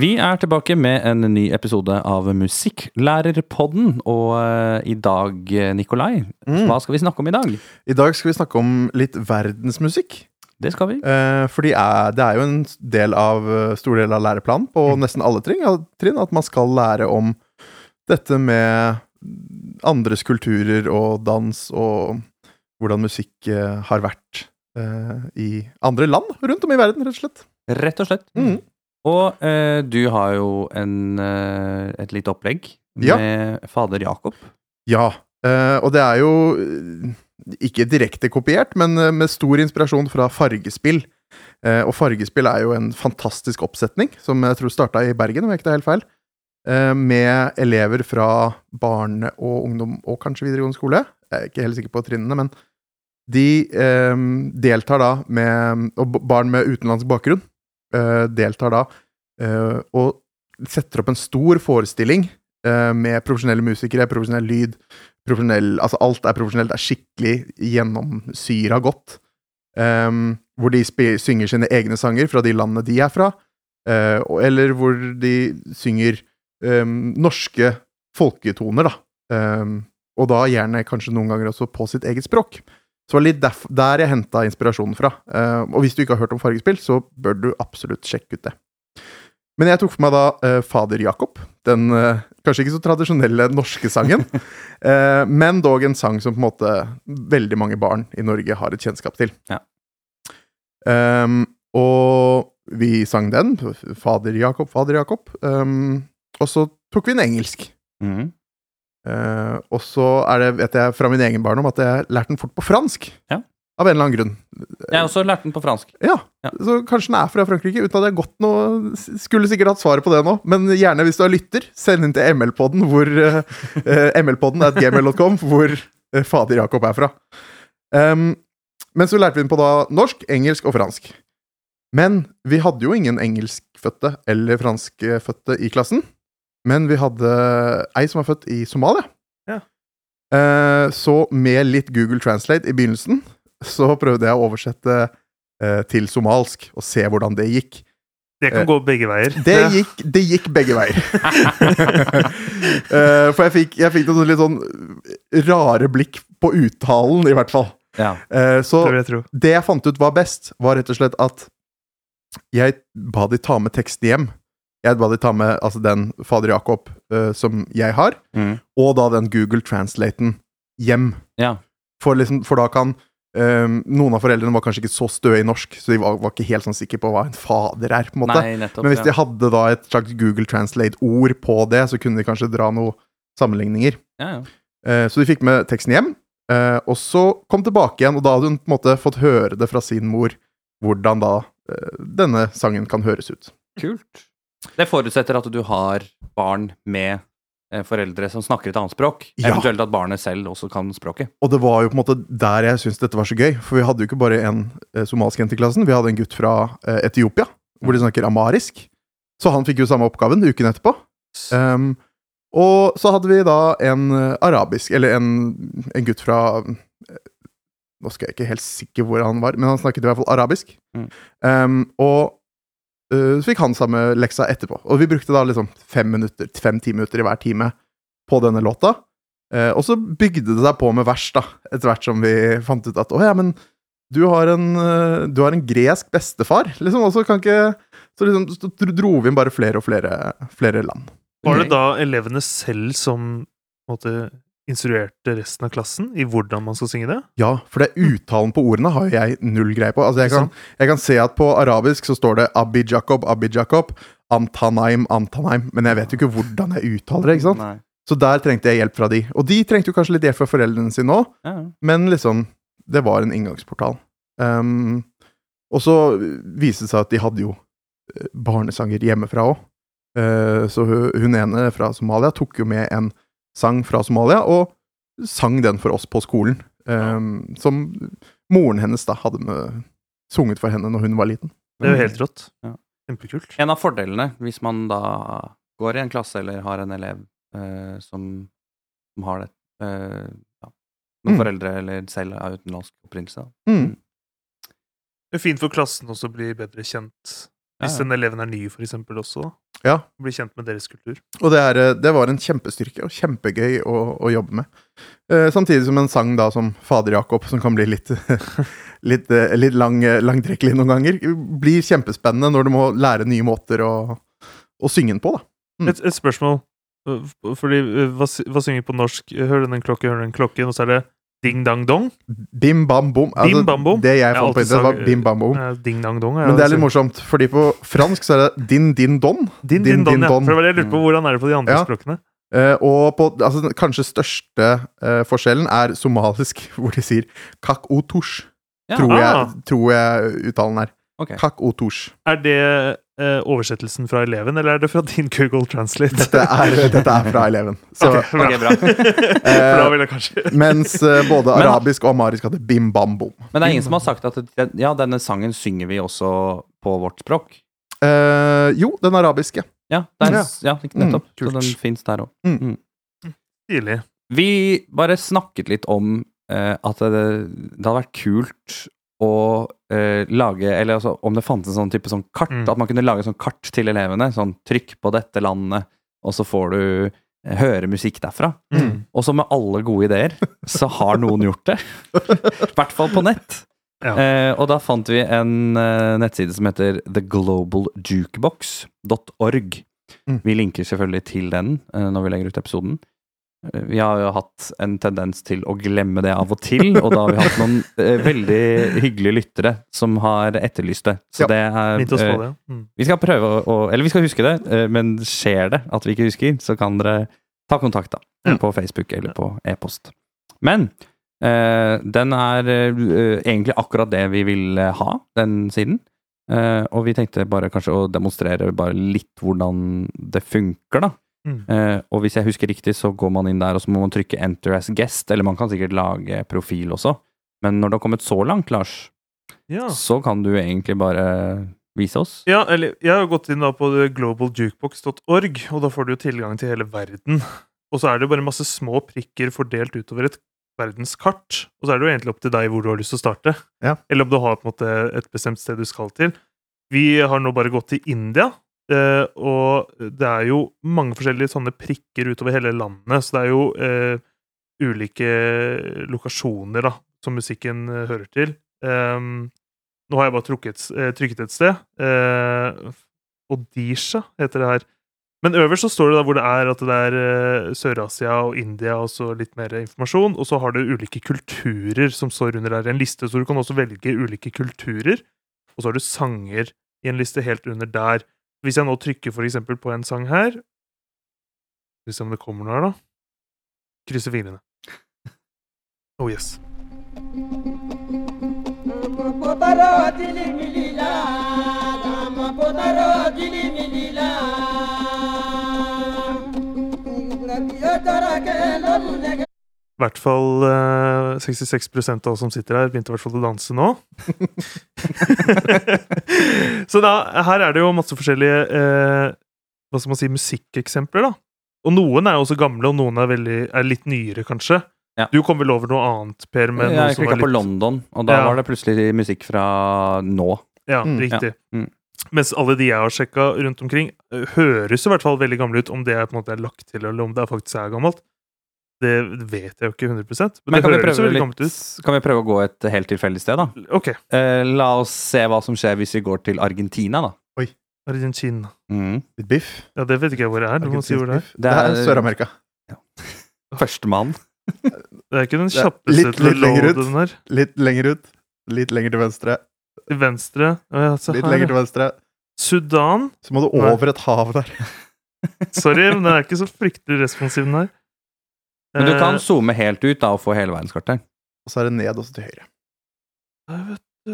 Vi er tilbake med en ny episode av Musikklærerpodden. Og uh, i dag, eh, Nikolai, Mm. hva skal vi snakke om i dag? I dag skal vi snakke om litt verdensmusikk. Det skal vi. Eh, fordi er, det er jo en del av, stor del av læreplanen på nesten alle trinn, at man skal lære om dette med andres kulturer og dans og hvordan musikk har vært i andre land rundt om i verden, rett og slett. Rett og slett. Mhm. Og eh, du har jo en, eh, et lite opplegg Ja. med fader Jakob. Ja, eh, og det er jo eh, ikke direkte kopiert, men eh, med stor inspirasjon fra Fargespill. Eh, og Fargespill er jo en fantastisk oppsetning, som jeg tror starta i Bergen, om jeg ikke tar helt feil. Eh, med elever fra barne- og ungdom, og kanskje videregående skole. Jeg er ikke helt sikker på trinnene, men de eh, deltar da med Og barn med utenlandsk bakgrunn deltar da eh, og setter opp en stor forestilling eh, med profesjonelle musikere, profesjonell lyd, profesjonell Altså alt er profesjonelt, det er skikkelig gjennomsyra godt. Hvor de synger sine egne sanger fra de landene de er fra, eh, eller hvor de synger norske folketoner, da. Og da gjerne kanskje noen ganger også på sitt eget språk. Så det var litt derf- der jeg henta inspirasjonen fra. Ehm, og hvis du ikke har hørt om Fargespill, så bør du absolutt sjekke ut det. Men jeg tok for meg da eh, Fader Jakob. Den eh, kanskje ikke så tradisjonelle norske sangen, eh, men dog en sang som på en måte veldig mange barn i Norge har et kjennskap til. Ja. Um, og vi sang den. Fader Jakob, Fader Jakob. Um, og så tok vi en engelsk. Mhm. Eh, og så er det, vet jeg fra min egen barndom, at jeg lærte den fort på fransk. Ja. Av en eller annen grunn. Jeg har også lært den på fransk. Ja, Ja. så kanskje den er fra Frankrike, uten at jeg har gått noe Skulle sikkert hatt svaret på det nå, men gjerne hvis du er lytter, send inn til ML-podden, hvor uh, ML-podden er gmail.com, hvor eh, fader Jakob er fra. Um, men så lærte vi den på da norsk, engelsk og fransk. Men vi hadde jo ingen engelskfødte eller franskfødte i klassen. Men vi hadde ei som var født i Somalia. Ja. Eh, så med litt Google Translate i begynnelsen, så prøvde jeg å oversette eh, til somalsk og se hvordan det gikk. Det kan Eh, gå begge veier. Det gikk, det gikk begge veier. Eh, for jeg fikk, jeg fikk noen litt sånn rare blikk på uttalen, i hvert fall. Ja. Eh, så Det jeg det jeg fant ut var best, var rett og slett at jeg ba de ta med teksten hjem. Jeg ba de ta med altså den Fader Jakob uh, som jeg har, mm. og da den Google Translaten hjem. ja. For, liksom, for da kan um, Noen av foreldrene var kanskje ikke så støe i norsk, så de var, var ikke helt sånn sikre på hva en fader er. på en måte. Nei, nettopp. Men hvis de hadde da et slags Google Translate-ord på det, så kunne de kanskje dra noen sammenligninger. Ja, ja. Uh, Så de fikk med teksten hjem, uh, og så kom tilbake igjen, og da hadde hun på en måte fått høre det fra sin mor, hvordan da denne sangen kan høres ut. Kult. Det forutsetter at du har barn med eh, foreldre som snakker et annet språk. Ja. Eventuelt at barnet selv også kan språket. Og det var jo på en måte der jeg syntes dette var så gøy, for vi hadde jo ikke bare en eh, somalisk jente i klassen, vi hadde en gutt fra eh, Etiopia, hvor de snakker amarisk. Så han fikk jo samme oppgaven uken etterpå. Um, og så hadde vi da en arabisk, eller en, en gutt fra Nå skal jeg ikke helt sikker hvor han var, men han snakket i hvert fall arabisk. Mm. Um, og så fikk han samme leksa etterpå. Og vi brukte da liksom fem minutter, fem-ti minutter i hver time på denne låta. Eh, og så bygde det seg på med vers, da, etter hvert som vi fant ut at å ja, men du har en, eh, du har en gresk bestefar, liksom, og så kan ikke Så liksom så dro vi inn bare flere og flere, flere land. Var det da elevene selv som på en måte, instruerte resten av klassen i hvordan man skal synge det? Ja, for det uttalen på ordene har jo jeg null greie på. Altså, jeg kan, jeg kan se at på arabisk så står det Abid Jacob, Abid Jacob, Antanaim, Antanaim, men jeg vet jo ikke hvordan jeg uttaler det, ikke sant? Nei. Så der trengte jeg hjelp fra de. Og de trengte jo kanskje litt hjelp fra foreldrene sine òg, Ja, men liksom, det var en inngangsportal. Um, og så viste det seg at de hadde jo eh, barnesanger hjemmefra òg. så hun, hun ene fra Somalia tok jo med en sang fra Somalia, og sang den for oss på skolen. Um, som moren hennes da hadde med, sunget for henne når hun var liten. Det er jo helt rått. Ja. Kjempekult. En av fordelene hvis man da går i en klasse eller har en elev uh, som, som har det uh, ja, Noen Mm. foreldre eller selv av utenlandsk opprinnelse. da. Mm. Det er fint for klassen også å bli bedre kjent. Hvis Ja, ja. den eleven er ny, for eksempel, også. Ja. Bli kjent med deres kultur. Og det, er, eh, det var en kjempestyrke og kjempegøy å, å jobbe med. Eh, samtidig som en sang da som Fader Jakob, som kan bli litt, litt, eh, litt lang, langtrekkelig noen ganger, blir kjempespennende når du må lære nye måter å, å synge den på. da. Mm. Et, et spørsmål. Fordi, hva, hva synger på norsk? Hør den klokke, hør den klokken, og så er det ding dang dong? Bim bam bom. Altså, Bim bam bom? Det jeg fant på internett, var bim bam bom. Uh, ding dang dong. Men det er litt morsomt, fordi på fransk så er det din din don. Din, Din, din, don, din, ja. For jeg lurte på. Hvordan er det på de andre Ja. språkene? Uh, og på, altså, den kanskje største uh, forskjellen er somalisk, hvor de sier kak o tush. Ja. Tror, Ah. tror jeg uttalen er. Okay. Kak o tush. Er det oversettelsen fra eleven, eller er det fra din Google Translate? Dette er, dette er fra eleven. Så, okay, bra. Okay, bra. Kanskje Mens eh, både arabisk og amarisk hadde bim bam bom. Men det er ingen som har sagt at det, ja, denne sangen synger vi også på vårt språk. Uh, jo, den arabiske. Ja, det er, Ja. ja nettopp. Mm, så den fins der òg. Stilig. Vi bare snakket litt om uh, at det, det hadde vært kult å eh, lage Eller altså, om det fantes en sånn type sånn kart. Mm. At man kunne lage sånn kart til elevene. Sånn trykk på dette landet, og så får du eh, høre musikk derfra. Mm. Og så med alle gode ideer, så har noen gjort det. I hvert fall på nett. Ja. Eh, og da fant vi en eh, nettside som heter theglobaljukebox.org. Mm. Vi linker selvfølgelig til den eh, når vi legger ut episoden. Vi har jo hatt en tendens til å glemme det av og til, og da har vi hatt noen eh, veldig hyggelige lyttere som har etterlyst det. Så Ja, det er Minte oss eh, det. Mm. vi skal prøve å Eller vi skal huske det, eh, men skjer det at vi ikke husker, så kan dere ta kontakt da, Ja. på Facebook eller på e-post. Men eh, den er eh, egentlig akkurat det vi vil eh, ha, den siden. Og vi tenkte bare kanskje å demonstrere bare litt hvordan det funker, da. Mm. Eh, og hvis jeg husker riktig, så går man inn der, og så må man trykke 'enter as guest', eller man kan sikkert lage profil også. Men når du har kommet så langt, Lars, Ja. så kan du egentlig bare vise oss. Ja, eller jeg har gått inn da på globaljukebox.org, og da får du jo tilgang til hele verden. Og så er det jo bare masse små prikker fordelt utover et verdenskart. Og så er det jo egentlig opp til deg hvor du har lyst til å starte. Ja. Eller om du har på en måte et bestemt sted du skal til. Vi har nå bare gått til India, eh, og det er jo mange forskjellige sånne prikker utover hele landet, så det er jo eh, ulike lokasjoner da, som musikken eh, hører til. Ehm, nå har jeg bare trukket, trykket et sted. Eh, Odisha heter det her. Men øverst så står det da hvor det er at det er Sør-Asia og India og så litt mer informasjon. Og så har du ulike kulturer som står under der. En liste, så du kan også velge ulike kulturer. Og så har du sanger i en liste helt under der. Hvis jeg nå trykker eksempel på en sang her Skal vi se om det kommer noe her, da. Krysser fingrene. Oh yes. I hvert fall eh, 66% av oss som sitter her, begynte i hvert fall å danse nå. så da, her er det jo masse forskjellige eh, hva skal man si, musikkeksempler. da. Og noen er jo også gamle, og noen er, veldig, er litt nyere, kanskje. Ja. Du kom vel over noe annet, Per? Med jeg klikka litt... på London, og da Ja. var det plutselig musikk fra nå. Ja, Mm. riktig. Ja. Mm. Mens alle de jeg har sjekka rundt omkring, eh, høres i hvert fall veldig gamle ut. Om det er på en måte er lagt til, eller om det faktisk er gammelt, det vet jeg jo ikke 100 Men, Men kan vi, litt, ut. kan vi prøve å gå et helt tilfeldig sted, da? Ok. Eh, la oss se hva som skjer hvis vi går til Argentina, da. Oi. Argentina. Mm. Litt biff. Ja, det vet ikke jeg hvor det er. Du må si hvor det er. Det er er- Sør-Amerika. Førstemann. Det er ikke den kjappeste litt- til å ut. den her. Litt lenger ut. Litt lenger til venstre. Til venstre. Ja, se Litt her. lenger til venstre. Sudan. Så må du Nei. over et hav der. Sorry, men den er ikke så fryktelig responsiv, den her. Men du kan Eh, zoome helt ut da og få hele verdenskartet. Og så er det ned og så til høyre. jeg vet du.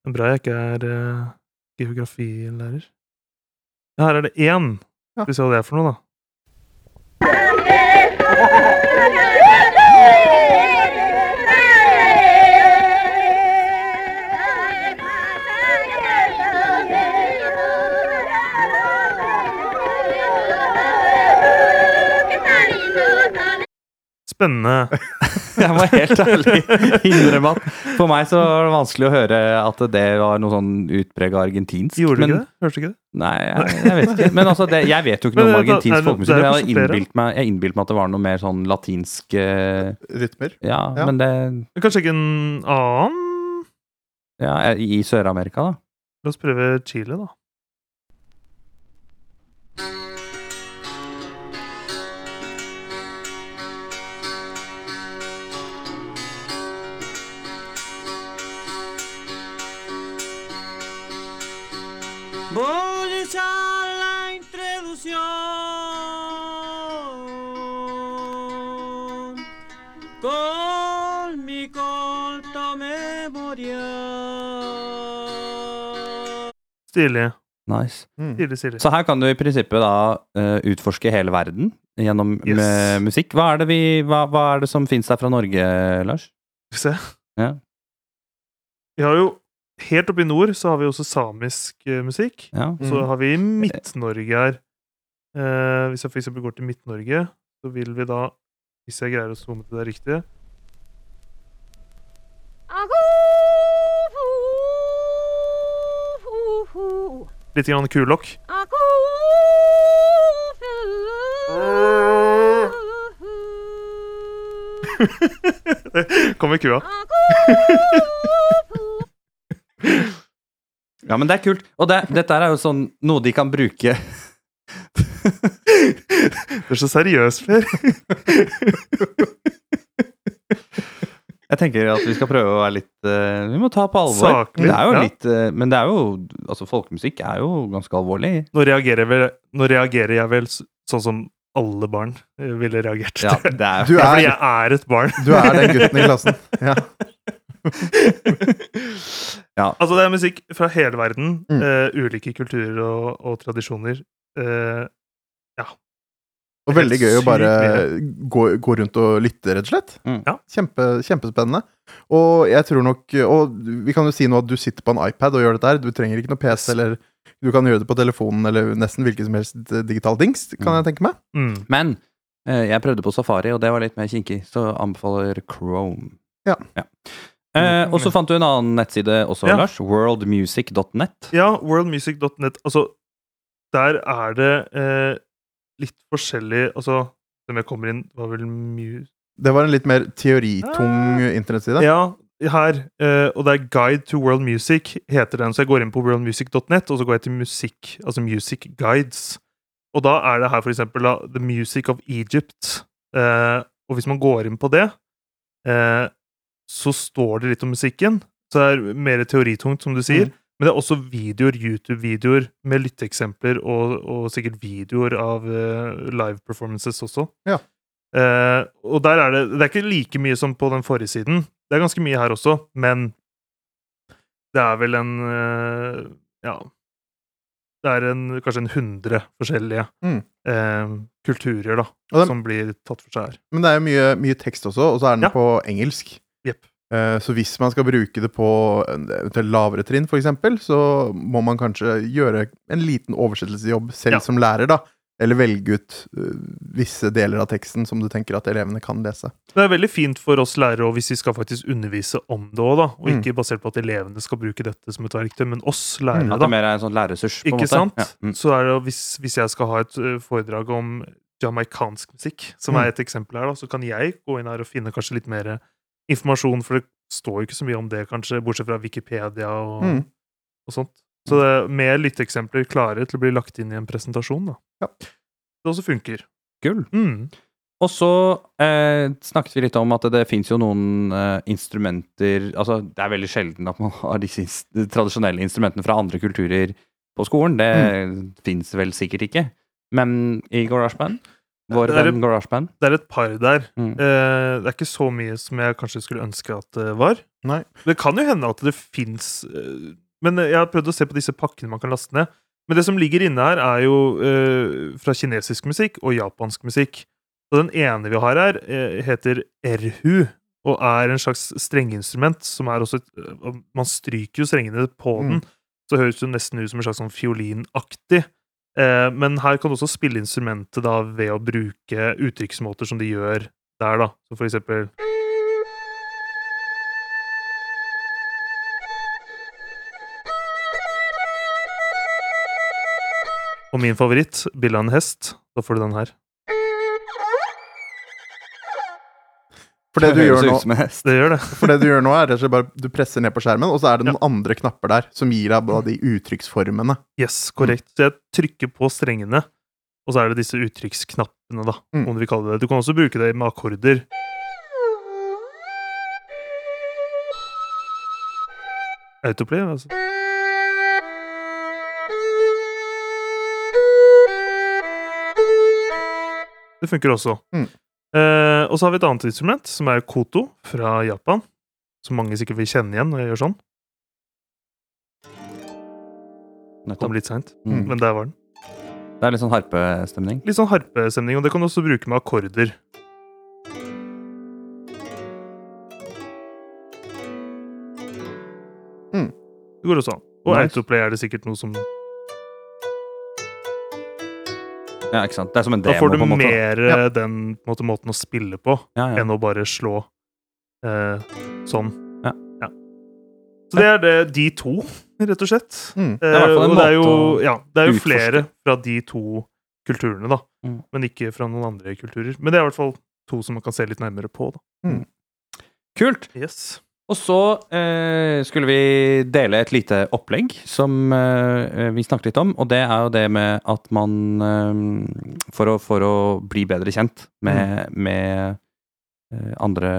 Det er bra jeg ikke er uh, geografilærer. Her er det én. Ja. Skal vi se hva det er for noe, da. Spennende. Jeg må helt ærlig innrømme at for meg så var det vanskelig å høre at det var noe sånn utprega argentinsk. Gjorde du men, ikke det? Hørte du ikke det? Nei, jeg, jeg vet ikke. Men altså, det, jeg vet jo ikke noe om argentinsk folkemusikk. Jeg jo har innbilt meg, jeg innbilt meg at det var noe mer sånn latinsk uh, Rytmer. Ja, Ja. men det Kanskje ikke en annen. Ja, i Sør-Amerika, da. La oss prøve Chile, da. Voy a echar la introducción con mi corta memoria. Stilig. Nice. Mm. Stilig, stilig. Så her kan du i prinsippet da eh, utforske hele verden gjennom Yes. musikk. Hva er det, vi, hva, hva er det som fins der fra Norge, Lars? Skal vi se. Ja. Vi har jo Helt oppe i nord så har vi også samisk eh, musikk. Ja. Så Mm. har vi Midt-Norge her. Eh, hvis jeg eksempel går til Midt-Norge, så vil vi da Hvis jeg greier å zoome til det riktige Litt grann kulokk. Kommer kua. ja, men det er kult. Og det, dette er jo sånn noe de kan bruke Du er så seriøs, Per. Jeg tenker at vi skal prøve å være litt eh, Vi må ta på alvor. Saklig, Det er jo ja. litt eh, Men det er jo Altså, folkemusikk er jo ganske alvorlig. Nå reagerer, vel, nå reagerer jeg vel sånn som alle barn eh, ville reagert. Ja, det er Du Ja, fordi er, jeg er et barn. du er den gutten i klassen. Ja. Altså, det er musikk fra hele verden. Mm. Uh, ulike kulturer og, og tradisjoner. Ja Og veldig gøy å bare gå, gå rundt og lytte, rett og slett. Mm. Ja. Kjempe, kjempespennende. Og jeg tror nok Og vi kan jo si nå at du sitter på en iPad og gjør dette her. Du trenger ikke noe PC, eller du kan gjøre det på telefonen, eller nesten hvilken som helst digital dings, kan jeg tenke meg. mm. Men eh, jeg prøvde på Safari, og det var litt mer kinkig, så anbefaler Chrome. Ja. Ja. Eh, og så fant du en annen nettside også, Ja. Lars. Worldmusic.net. Ja, worldmusic.net. Altså, der er det eh, litt forskjellig Altså, den jeg kommer inn, var vel mu... Det var en litt mer teoritung internettside. Ja, her. eh, og det er Guide to World Music, heter den. Så jeg går inn på worldmusic.net, og så går jeg til musikk, altså Music Guides. Og da er det her for eksempel da, The Music of Egypt. Eh, og hvis man går inn på det, eh, så står det litt om musikken. Så det er mer teoritungt, som du sier. Mm. Men det er også videoer, YouTube-videoer med lytteeksempler og, og sikkert videoer av uh, live performances også. Ja. Uh, og der er det Det er ikke like mye som på den forrige siden. Det er ganske mye her også, men det er vel en uh, Ja. Det er en, kanskje en hundre forskjellige Mm. uh, kulturer da, det, som blir tatt for seg her. Men det er jo mye, mye tekst også, og så er den Ja. på engelsk. Jepp. Eh, Så hvis man skal bruke det på en eventuelt lavere trinn, f.eks., så må man kanskje gjøre en liten oversettelsesjobb selv Ja. som lærer, da. Eller velge ut eh, visse deler av teksten som du tenker at elevene kan lese. Det er veldig fint for oss lærere og hvis vi skal faktisk undervise om det òg, da. Og Mm. ikke basert på at elevene skal bruke dette som et verktøy, men oss lærere, Mm. At da. det mer er en sånn lærerressurs, på en Ikke sant? Ja. Mm. Så er det hvis, hvis jeg skal ha et foredrag om jamaicansk musikk, som Mm. er et eksempel her, da, så kan jeg gå inn her og finne kanskje litt mer informasjon, for det står jo ikke så mye om det, kanskje, bortsett fra Wikipedia og, Mm. og sånt. Så det er med lytteeksempler klare til å bli lagt inn i en presentasjon, da. Ja. Det også funker. Gull. Mm. Og så eh, snakket vi litt om at det, det fins jo noen eh, instrumenter Altså, det er veldig sjelden at man har disse tradisjonelle instrumentene fra andre kulturer på skolen. Det mm. fins vel sikkert ikke. Men i GarageBand Vår Det er GarageBand. Det er et par der. Mm. Eh, det er ikke så mye som jeg kanskje skulle ønske at det var. Nei. Det kan jo hende at det fins Men jeg har prøvd å se på disse pakkene man kan laste ned. Men det som ligger inne her, er jo eh, fra kinesisk musikk og japansk musikk. Og den ene vi har her, eh, heter erhu, og er en slags strengeinstrument som er også et, eh, Man stryker jo strengene på den, Mm. så høres det nesten ut som en slags sånn fiolinaktig. Eh, men her kan du også spille instrumentet da, ved å bruke uttrykksmåter som de gjør der, da. Så for eksempel Og min favoritt, bildet av en hest. Da får du den her. For det du gjør nå. Det gjør det. for det du gjør nå er rett og slett bare du presser ned på skjermen, og så er det noen andre knapper der som gir deg de uttrykksformene. Yes, korrekt. Så jeg trykker på strengene, og så er det disse uttrykksknappene, da, Mm. om du vil kalle det det. Du kan også bruke det med akkorder. Autoplay, altså. Det funker også. Mm. Eh, og så har vi et annet instrument, som er koto fra Japan. Som mange sikkert vil kjenne igjen når jeg gjør sånn. Nettopp. Kom litt seint, Mm. men der var den. Det er litt sånn harpestemning. Litt sånn harpestemning, og det kan du også bruke med akkorder. Mm. Det går også an. Og Nice. autoplay er det sikkert noe som Ja, ikke sant? Det er som en Da får du på en måte. mer Ja. eh, den måte, måten å spille på Ja, ja. enn å bare slå eh, sånn. Ja. Så det er det, de to, rett og slett. Mm. er i hvert fall en Eh, det er jo, ja, det er jo utforske. flere fra de to kulturene, da. Mm. Men ikke fra noen andre kulturer. Men det er i hvert fall to som man kan se litt nærmere på. da. Kult! Yes. Og så eh, skulle vi dele et lite opplegg som eh, vi snakket litt om, og det er jo det med at man eh, for, å, for å bli bedre kjent med, med eh, andre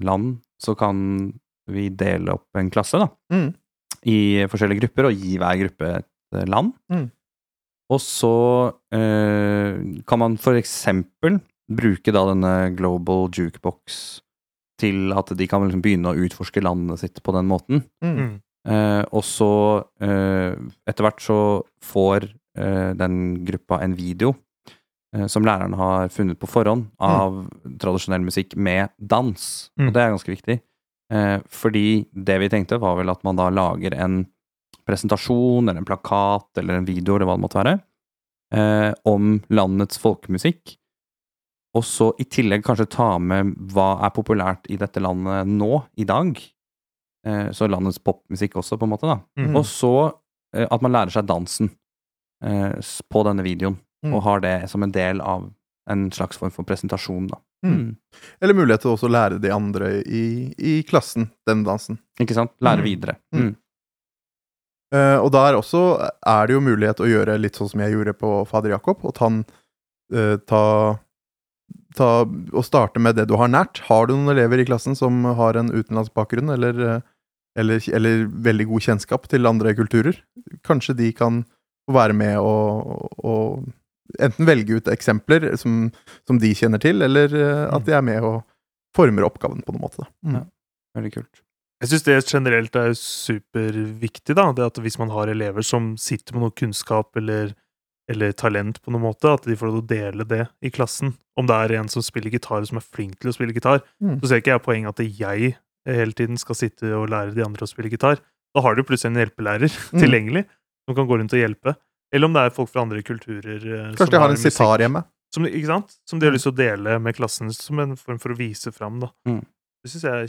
land, så kan vi dele opp en klasse, da. Mm. I forskjellige grupper, og gi hver gruppe et land. Mm. Og så eh, kan man for eksempel bruke da denne Global Jukebox til at de kan liksom begynne å utforske landet sitt på den måten. Mm. Mm. Eh, og så eh, etter hvert så får eh, den gruppa en video eh, som læreren har funnet på forhånd av tradisjonell musikk med dans. Mm. Og det er ganske viktig. Eh, fordi det vi tenkte, var vel at man da lager en presentasjon eller en plakat eller en video eller hva det måtte være, eh, om landets folkemusikk. Og så i tillegg kanskje ta med hva er populært i dette landet nå, i dag. Eh, så landets popmusikk også, på en måte, da. Mm. Og så eh, at man lærer seg dansen eh, på denne videoen, Mm. og har det som en del av en slags form for presentasjon, da. Mm. Eller mulighet til også å lære de andre i, i klassen den dansen. Ikke sant? Lære Mm. videre. Mm. Mm. Eh, og der også er det jo mulighet å gjøre litt sånn som jeg gjorde på fader Jakob, og ta, eh, ta, ta og starte med det du har nært. Har du noen elever i klassen som har en utenlandsk bakgrunn, eller, eh, eller, eller veldig god kjennskap til andre kulturer? Kanskje de kan være med og, og enten velge ut eksempler som, som de kjenner til, eller eh, at de er med og former oppgaven på noen måte. Mm. Ja. Veldig kult. Jeg syns det generelt er superviktig, da. Det at hvis man har elever som sitter med noe kunnskap eller, eller talent på noen måte, at de får lov til å dele det i klassen. Om det er en som spiller gitar, som er flink til å spille gitar, Mm. så ser ikke jeg poenget at jeg hele tiden skal sitte og lære de andre å spille gitar. Da har du plutselig en hjelpelærer Mm. tilgjengelig som kan gå rundt og hjelpe. Eller om det er folk fra andre kulturer. eh, som Kanskje de har en sitar hjemme. Som, ikke sant? som de har Mm. lyst til å dele med klassen som en form for å vise fram. Da. Mm. Det syns jeg er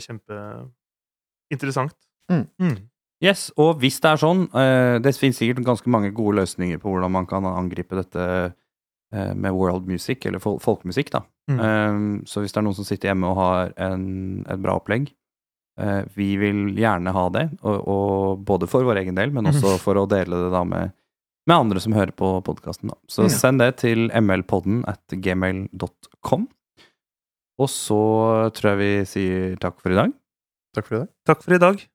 kjempeinteressant. Mm. Yes, og hvis det er sånn eh, Det finnes sikkert ganske mange gode løsninger på hvordan man kan angripe dette eh, med world music, eller fol folkemusikk, da. Mm. Eh, så hvis det er noen som sitter hjemme og har en, et bra opplegg eh, Vi vil gjerne ha det, og, og både for vår egen del, men også for å dele det da med, med andre som hører på podkasten. Så send det til mlpodden at gmail.com. Og så tror jeg vi sier takk for i dag. Takk for i dag. Takk for i dag.